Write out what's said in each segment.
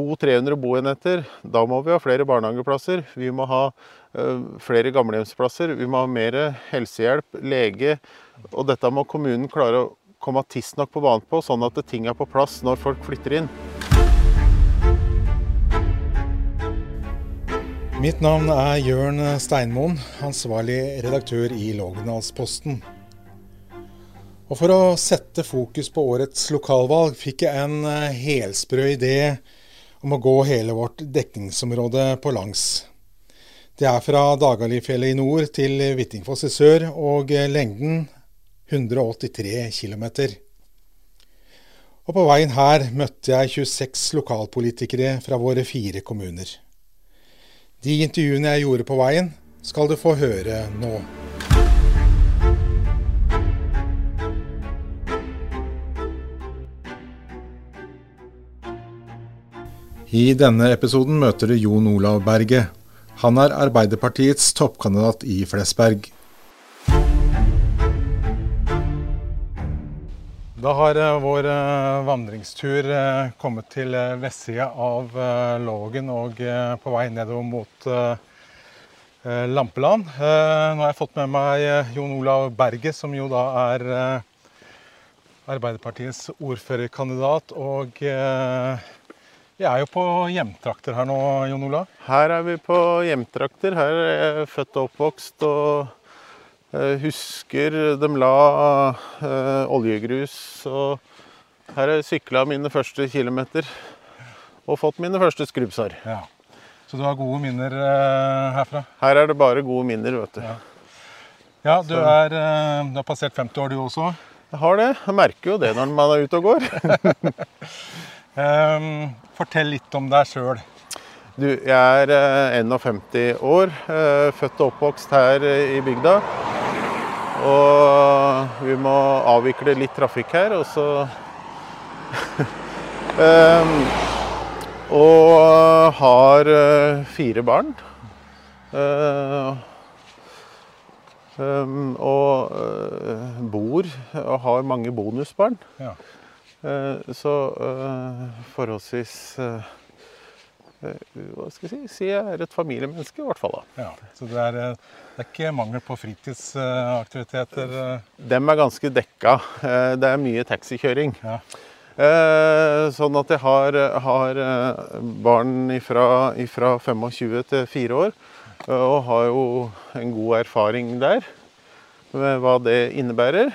200-300 boenheter. Da må vi ha flere barnehageplasser. Vi må ha eh, flere gamlehjemsplasser. Vi må ha mer helsehjelp, lege. Og dette må kommunen klare å komme tidsnok på banen på, sånn at ting er på plass når folk flytter inn. Mitt navn er Jørn Steinmoen, ansvarlig redaktør i Lågendalsposten. Og For å sette fokus på årets lokalvalg fikk jeg en eh, helsprø idé om å gå hele vårt dekningsområde på langs. Det er fra Dagalifjellet i nord til Hvittingfoss i sør, og lengden 183 km. Og på veien her møtte jeg 26 lokalpolitikere fra våre fire kommuner. De intervjuene jeg gjorde på veien, skal du få høre nå. I denne episoden møter du Jon Olav Berge. Han er Arbeiderpartiets toppkandidat i Flesberg. Da har eh, vår eh, vandringstur eh, kommet til vestsida av Lågen og på vei nedover mot Lampeland. Nå har jeg fått med meg Jon Olav Berge, som jo da er Arbeiderpartiets ordførerkandidat. Og vi er jo på hjemtrakter her nå, Jon Olav? Her er vi på hjemtrakter. Her er jeg født og oppvokst. og eh, husker de la eh, oljegrus. Og her har jeg sykla mine første kilometer og fått mine første skrubbsår. Ja. Så du har gode minner eh, herfra? Her er det bare gode minner, vet du. Ja, ja du, er, eh, du har passert 50 år, du også? Jeg har det. Jeg merker jo det når man er ute og går. um, fortell litt om deg sjøl. Du, jeg er 51 år, født og oppvokst her i bygda. Og vi må avvikle litt trafikk her, og så um, Og har fire barn. Um, og bor og har mange bonusbarn. Ja. Så forholdsvis hva skal jeg si, si jeg er et familiemenneske, i hvert fall. da. Ja, så det er, eh, det er ikke mangel på fritidsaktiviteter? Eh? Dem er ganske dekka. Eh, det er mye taxikjøring. Ja. Sånn at jeg har, har barn fra 25 til 4 år, og har jo en god erfaring der med hva det innebærer.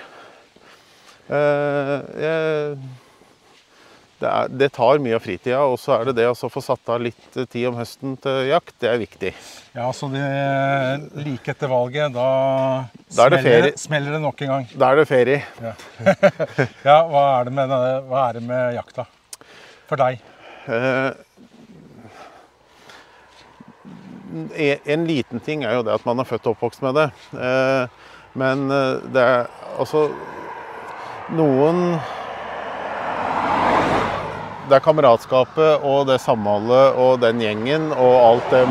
Jeg det, er, det, tar mye av fritida. Og så er det det å få satt av litt tid om høsten til jakt, det er viktig. Ja, så det, like etter valget, da, da smeller, det smeller, det nok en gang. Da er det ferie. Ja, ja hva, er det med, hva er det med jakta for deg? Eh, en liten ting er jo det at man er født og oppvokst med det. Eh, men eh, det er altså Noen det er kameratskapet og det samholdet og den gjengen og alt det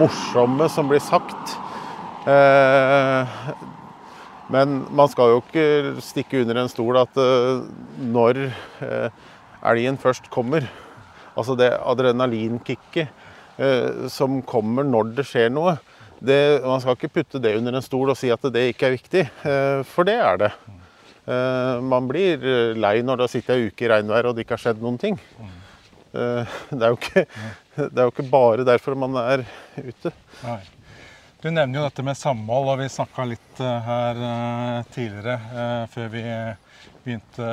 morsomme som blir sagt. Eh, men man skal jo ikke stikke under en stol at eh, når eh, elgen først kommer, altså det adrenalinkicket som kommer når det skjer noe, det, man skal ikke putte det under en stol og si at det ikke er viktig, for det er det. Eh, man blir eh, lei når det har sittet ei uke i regnvær og det ikke har skjedd noen ting. Eh, det er jo ikke, det er jo ikke bare derfor man er ute. Nei. Du nevner jo dette med samhold, og vi snakka litt her tidligere, før vi begynte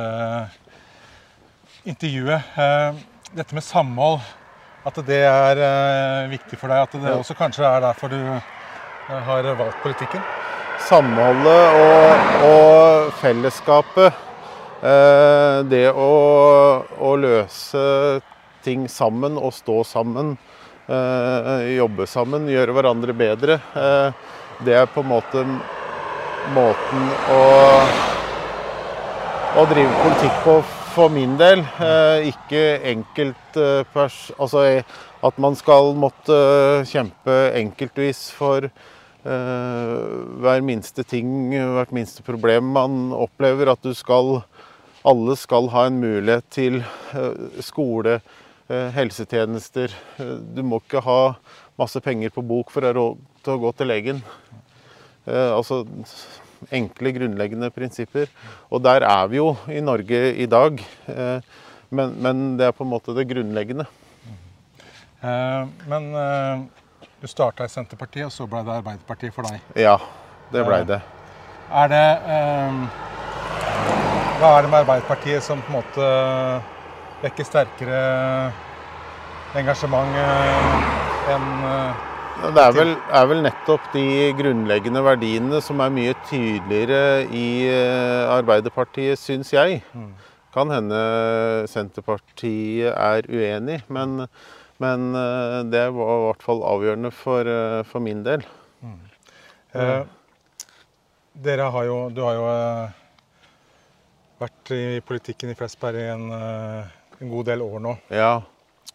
intervjuet. Dette med samhold, at det er viktig for deg. At det også kanskje er derfor du har valgt politikken? Samholdet og, og fellesskapet. Eh, det å, å, løse ting sammen og stå sammen, eh, jobbe sammen, gjøre hverandre bedre. Eh, det er på en måte måten å, å drive politikk på for min del. ikke enkelt Altså at man skal måtte kjempe enkeltvis for Eh, hver minste ting, hvert minste problem man opplever. At du skal Alle skal ha en mulighet til eh, skole, eh, helsetjenester. Eh, Du må ikke ha masse penger på bok for å til å gå til legen. Eh, altså enkle, grunnleggende prinsipper. Og der er vi jo i Norge i dag. Eh, men, men det er på en måte det grunnleggende. Eh, men eh, du starta i Senterpartiet, og så ble det Arbeiderpartiet for deg. Ja, det blei det. Er det eh, Hva er det med Arbeiderpartiet som på en måte vekker sterkere engasjement eh, enn eh, Det er vel, er vel nettopp de grunnleggende verdiene som er mye tydeligere i eh, Arbeiderpartiet, syns jeg. Kan hende Senterpartiet er uenig, men, men eh, det var i hvert fall avgjørende for, eh, for min del. Eh, dere har jo Du har jo eh, vært i politikken i Flesberg i en, en god del år nå. Ja.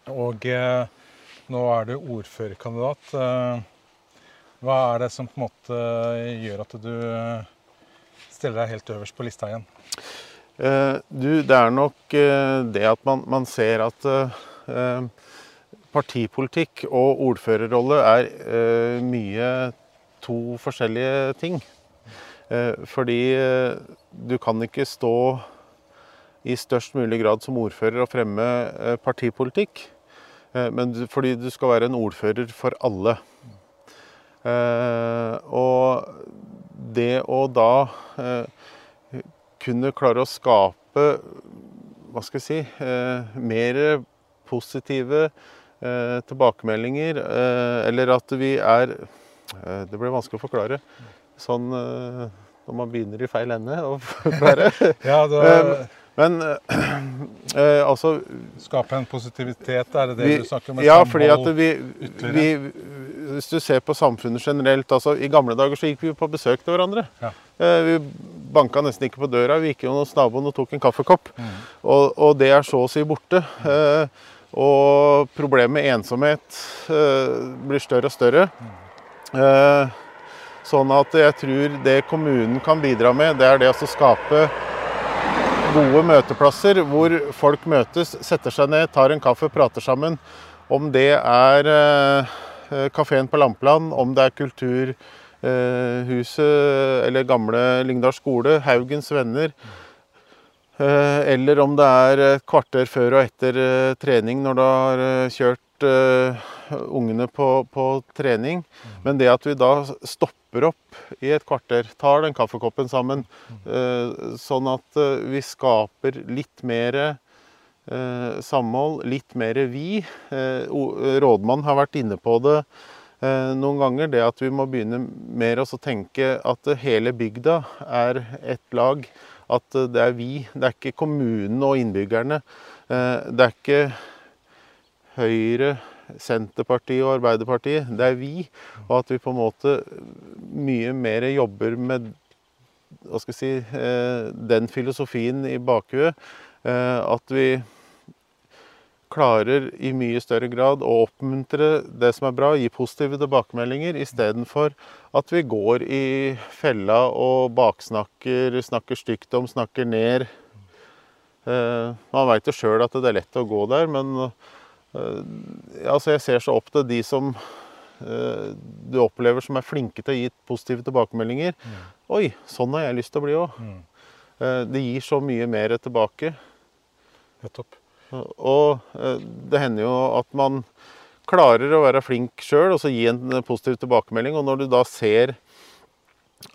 Og eh, nå er du ordførerkandidat. Hva er det som på en måte gjør at du stiller deg helt øverst på lista igjen? Eh, du, det er nok det at man, man ser at partipolitikk og ordførerrolle er eh, mye to forskjellige ting. Eh, fordi eh, du kan ikke stå i størst mulig grad som ordfører og fremme eh, partipolitikk. Eh, men du, fordi du skal være en ordfører for alle. Eh, og det å da kunne klare å skape hva skal jeg si mer positive tilbakemeldinger, eh, eller at vi er eh, Det blir vanskelig å forklare. Sånn eh, når man begynner i feil ende å forklare. Ja, da Eh, Men øh, altså Skape en positivitet, er det det vi, du snakker om? Ja, fordi at vi, vi Hvis du ser på samfunnet generelt altså I gamle dager så gikk vi på besøk til hverandre. Ja. Eh, Vi banka nesten ikke på døra. Vi gikk jo hos naboen og tok en kaffekopp. Mm. Og, og det er så å si borte. Eh, Og problemet med ensomhet eh, blir større og større. Eh, Sånn at jeg tror det kommunen kan bidra med, det er det å skape gode møteplasser hvor folk møtes, setter seg ned, tar en kaffe, prater sammen. Om det er eh, kafeen på Lampeland, om det er Kulturhuset eller gamle Lyngdal skole, Haugens venner. Eh, eller om det er et kvarter før og etter eh, trening når du har eh, kjørt ungene på, på trening. Men det at vi da stopper opp i et kvarter, tar den kaffekoppen sammen, eh, sånn at vi skaper litt mer samhold, litt mer vi. Rådmann rådmannen har vært inne på det noen ganger, det at vi må begynne mer å tenke at hele bygda er ett lag. At eh, det er vi, det er ikke kommunene og innbyggerne. Eh, det er ikke Høyre, Senterpartiet og Arbeiderpartiet. Det er vi. Og at vi på en måte mye mer jobber med hva skal jeg si, eh, den filosofien i bakhuet. At vi klarer i mye større grad å oppmuntre det som er bra, gi positive tilbakemeldinger, istedenfor at vi går i fella og baksnakker, snakker stygt om, snakker ned. Eh, Man veit jo sjøl at det er lett å gå der, men eh, altså jeg ser så opp til de som eh, du opplever som er flinke til å gi positive tilbakemeldinger. Oi, sånn har jeg lyst til å bli òg. Mm. Det gir så mye mer tilbake. Nettopp. Og eh, det hender jo at man klarer å være flink sjøl og så gi en positiv tilbakemelding. Og når du da ser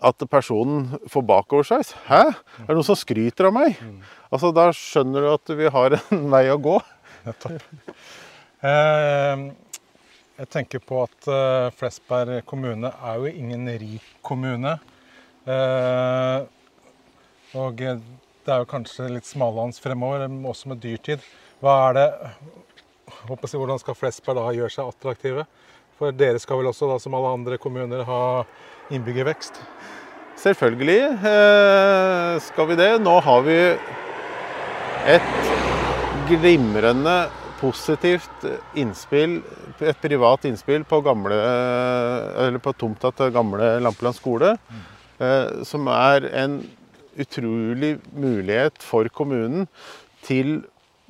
at personen får bakoversveis Hæ? Er det noen som skryter av meg? Altså Da skjønner du at vi har en vei å gå. Nettopp. Eh, jeg tenker på at eh, Flesberg kommune er jo ingen rik kommune. Eh, og eh, det er jo kanskje litt smalhans fremover, eh, også med dyrtid. Hva er det håper jeg, Hvordan skal Flesberg da gjøre seg attraktive? For dere skal vel også, da, som alle andre kommuner, ha innbyggervekst? Selvfølgelig eh, skal vi det. Nå har vi et glimrende positivt innspill, et privat innspill på, gamle, eller på tomta til gamle Lampeland skole. Eh, som er en utrolig mulighet for kommunen til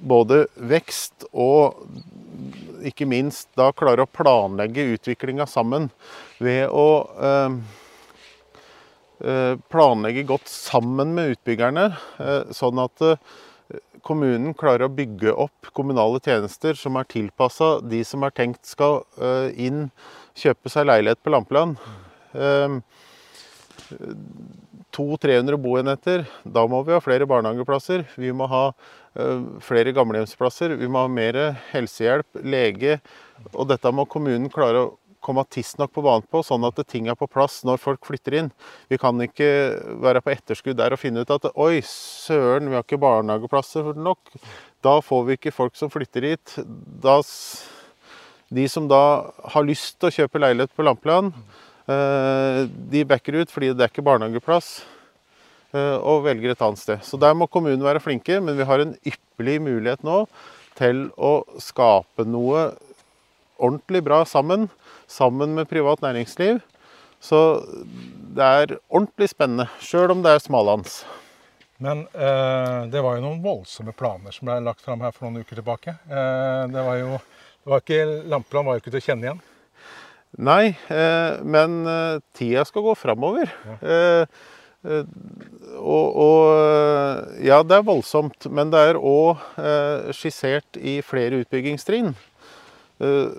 både vekst og ikke minst da klare å planlegge utviklinga sammen ved å eh, eh, planlegge godt sammen med utbyggerne, eh, sånn at eh, kommunen klarer å bygge opp kommunale tjenester som er tilpassa de som er tenkt skal eh, inn, kjøpe seg leilighet på Lampeland. Eh, 200-300 boenheter. Da må vi ha flere barnehageplasser. Vi må ha eh, flere gamlehjemsplasser. Vi må ha mer helsehjelp, lege. Og dette må kommunen klare å komme tidsnok på banen på, sånn at ting er på plass når folk flytter inn. Vi kan ikke være på etterskudd der og finne ut at oi, søren, vi har ikke barnehageplasser nok. Da får vi ikke folk som flytter hit. Da, de som da har lyst til å kjøpe leilighet på Lampeland, de backer ut fordi det er ikke barnehageplass eh, og velger et annet sted. Så der må kommunen være flinke, men vi har en ypperlig mulighet nå til å skape noe ordentlig bra sammen sammen med privat næringsliv. Så det er ordentlig spennende, sjøl om det er smalhans. Men eh, det var jo noen voldsomme planer som ble lagt fram her for noen uker tilbake. Eh, det var jo det var ikke, Lampeland var jo ikke til å kjenne igjen. Nei, eh, men eh, tida skal gå framover. Ja. Eh, og, og, ja, det er voldsomt, men det er òg skissert i flere utbyggingstrinn.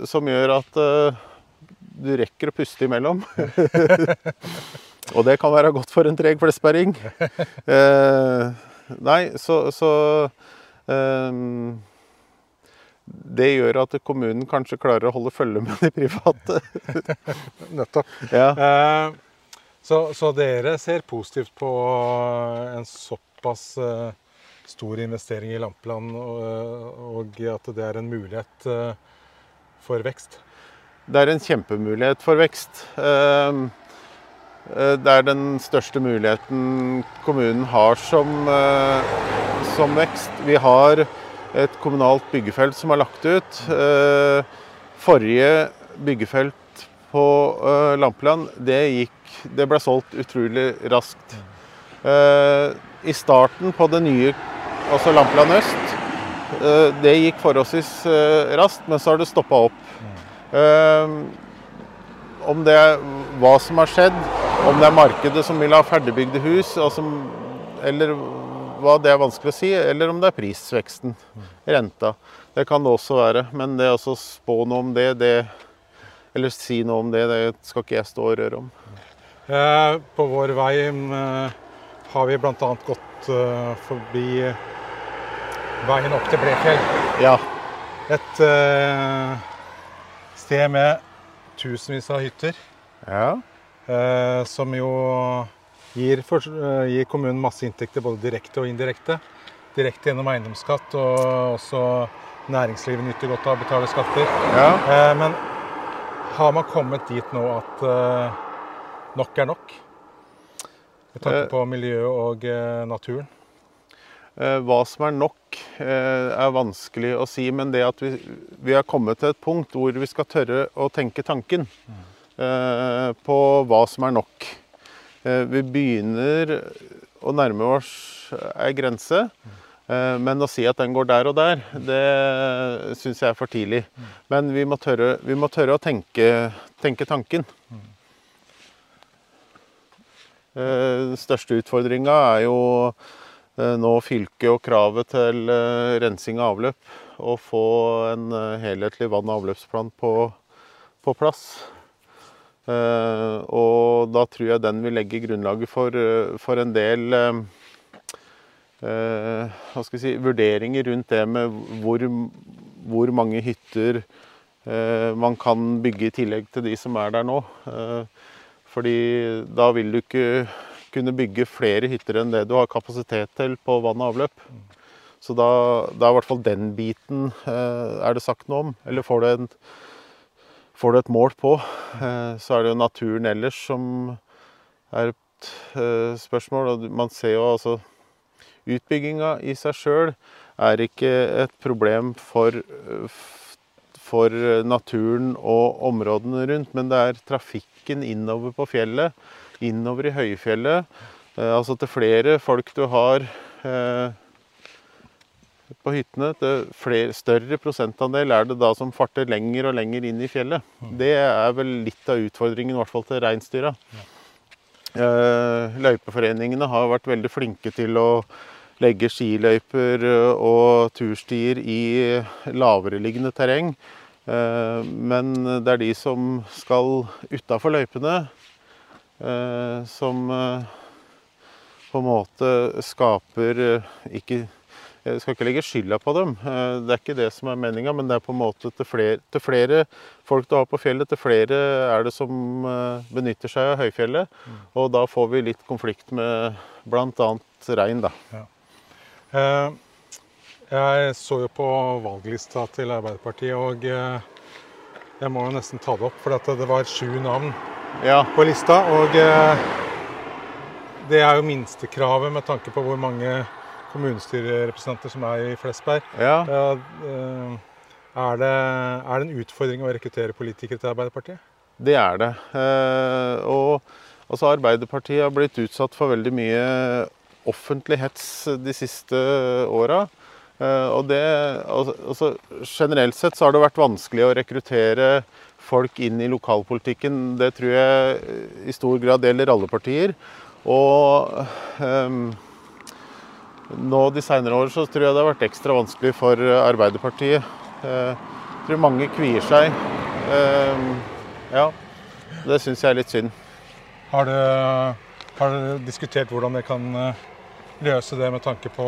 som gjør at du rekker å puste imellom. og det kan være godt for en treg flesperring. Eh, nei, så, så eh, Det gjør at kommunen kanskje klarer å holde følge med de private. Nettopp. Ja. Eh, så, så, dere ser positivt på en såpass eh, stor investering i Lampeland, og, og at det er en mulighet eh, for vekst? det er en kjempemulighet for vekst. Eh, det er den største muligheten kommunen har som, eh, som vekst. Vi har et kommunalt byggefelt som er lagt ut. Eh, forrige byggefelt på Lampeland, det, gikk, det ble solgt utrolig raskt. I starten på det nye, altså Lampeland øst, det gikk forholdsvis raskt, men så har det stoppa opp. Om det er hva som har skjedd, om det er markedet som vil ha ferdigbygde hus, altså, eller hva det er vanskelig å si, eller om det er prisveksten, renta. Det kan det også være. Men det å spå noe om det, det, eller si noe om det, det skal ikke jeg stå og røre om. Eh, på vår vei eh, har vi bl.a. gått eh, forbi veien opp til Blefjell. Ja. Et sted med tusenvis av hytter. Ja. Som jo gir, for, eh, gir, kommunen masse inntekter, både direkte og indirekte. Direkte gjennom eiendomsskatt, og også næringslivet nyter godt av å betale skatter. Ja. Eh, men har man kommet dit nå at eh, nok er nok? Med tanke på miljøet og eh, naturen? Hva som er nok, er vanskelig å si, men det at vi, vi har kommet til et punkt hvor vi skal tørre å tenke tanken mm. på hva som er nok. Eh, vi begynner å nærme oss ei grense, men å si at den går der og der, det syns jeg er for tidlig. Men vi må tørre, vi må tørre å tenke, tenke tanken. Den største utfordringa er jo Eh, nå fylket og kravet til eh, rensing av avløp. Og få en eh, helhetlig vann- og avløpsplan på, på plass. Og da tror jeg den vil legge grunnlaget for, for en del skal si, vurderinger rundt det med hvor, hvor mange hytter man kan bygge i tillegg til de som er der nå. Fordi da vil du ikke kunne bygge flere hytter enn det du har kapasitet til på vann og avløp. Så da, da er i hvert fall den biten eh, er det sagt noe om. Eller får du, en, får du et mål på. Eh, så er det jo naturen ellers som er et eh, spørsmål. Og man ser jo altså Utbygginga i seg sjøl er ikke et problem for, for naturen og områdene rundt, men det er trafikken innover på fjellet innover i høyfjellet. Eh, altså til flere folk du har eh, på hyttene, til flere, større prosentandel er det da som farter lenger og lenger inn i fjellet. Det er vel litt av utfordringen, i hvert fall til reinsdyra. Eh, løypeforeningene har vært veldig flinke til å legge skiløyper eh, og turstier i lavereliggende terreng. Eh, men det er de som skal utafor løypene, eh, som eh, på en måte skaper eh, ikke Jeg skal ikke legge skylda på dem, eh, det er ikke det som er meninga, men det er på en måte til flere, til flere folk du har på fjellet, til flere er det som eh, benytter seg av høyfjellet. Og da får vi litt konflikt med bl.a. rein, da. Ja. Jeg så jo på valglista til Arbeiderpartiet, og eh, jeg må jo nesten ta det opp, for at det var sju navn Ja, på lista. Og eh, det er jo minstekravet med tanke på hvor mange kommunestyrerepresentanter som er i Flesberg. ja. Eh, er, det, er det en utfordring å rekruttere politikere til Arbeiderpartiet? Det er det. Eh, og altså Arbeiderpartiet har blitt utsatt for veldig mye offentlig hets de siste åra. Eh, og det, altså, altså, generelt sett så har det vært vanskelig å rekruttere folk inn i lokalpolitikken. Det tror jeg i stor grad gjelder alle partier. Og ehm, nå de seinere år så tror jeg det har vært ekstra vanskelig for Arbeiderpartiet. Eh, Jeg tror mange kvier seg. Ehm, Ja, det syns jeg er litt synd. Har du, har du diskutert hvordan dere kan eh, løse det med tanke på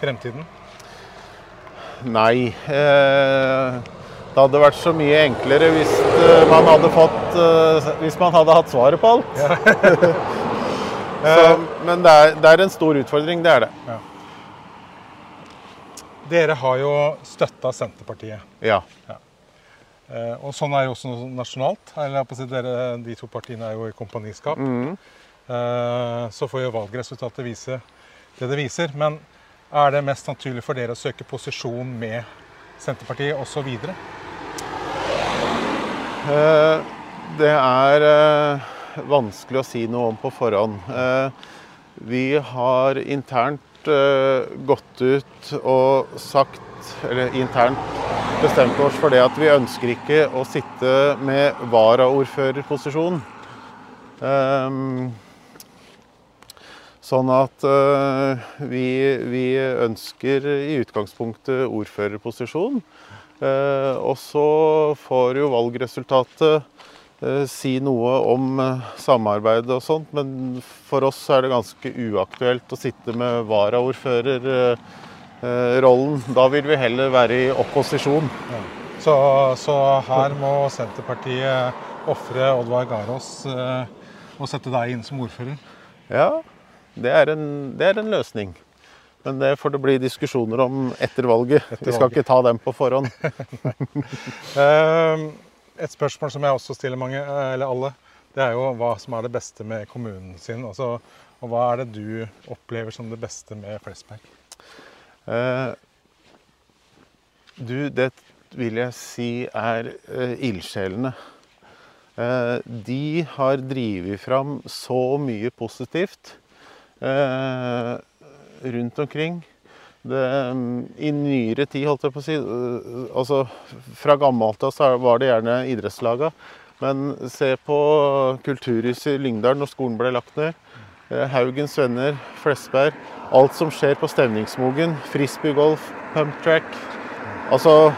fremtiden? Nei. Eh, det hadde vært så mye enklere hvis eh, man hadde fått eh, Hvis man hadde hatt svaret på alt. så, men det er, det er en stor utfordring, det er det. Dere har jo støtta Senterpartiet. Ja. Eh, og sånn er jo også nasjonalt. Eller si dere, De to partiene er jo i kompaniskap. Mm. Eh, så får jo valgresultatet vise det det viser. Men er det mest naturlig for dere å søke posisjon med Senterpartiet osv.? Eh, Det er eh, vanskelig å si noe om på forhånd. Eh, Vi har internt eh, gått ut og sagt, eller internt bestemt oss for det at vi ønsker ikke å sitte med varaordførerposisjon. Eh, Sånn at eh, vi, vi ønsker i utgangspunktet ordførerposisjon. Eh, og så får jo valgresultatet si noe om eh, samarbeid og sånt, men for oss er det ganske uaktuelt å sitte med varaordførerrollen. Da vil vi heller være i opposisjon. Så, så her må Senterpartiet ofre Oddvar Garås eh, og sette deg inn som ordfører. Ja, det er en, det er en løsning. Men det får det bli diskusjoner om etter valget. Etter vi skal ikke ta dem på forhånd. Et spørsmål som jeg også stiller mange, eh, eller alle, det er jo hva som er det beste med kommunen sin. Altså, og hva er det du opplever som det beste med Flesberg? Eh, du, det vil jeg si er eh, ildsjelene. Eh, de har drevet fram så mye positivt eh, rundt omkring. Det, I nyere tid, holdt jeg på å si eh, altså Fra gammelt av var det gjerne idrettslaga. Men se på Kulturhuset i Lyngdal når skolen ble lagt ned. Eh, Haugens Venner, Flesberg. Alt som skjer på Stevningsmogen. Frisbeegolf, pumptrack. Altså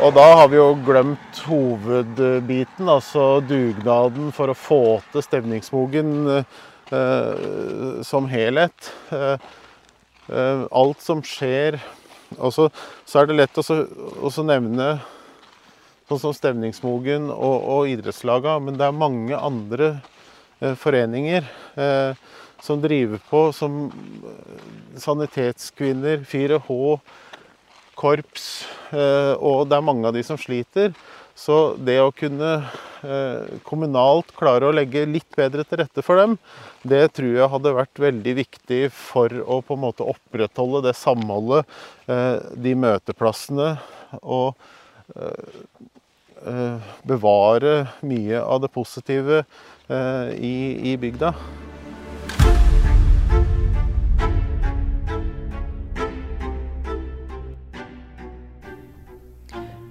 Og da har vi jo glemt hovedbiten, altså dugnaden for å få til Stevningsmogen eh, som helhet. Eh, alt som skjer Og så, er det lett å nevne sånn som Stevningsmogen og, og idrettslaga, men det er mange andre eh, foreninger eh, som driver på, som eh, Sanitetskvinner, 4H, korps, eh, og det er mange av de som sliter. Så det å kunne eh, kommunalt klare å legge litt bedre til rette for dem, det tror jeg hadde vært veldig viktig for å på en måte opprettholde det samholdet, eh, de møteplassene, og eh, bevare mye av det positive i bygda.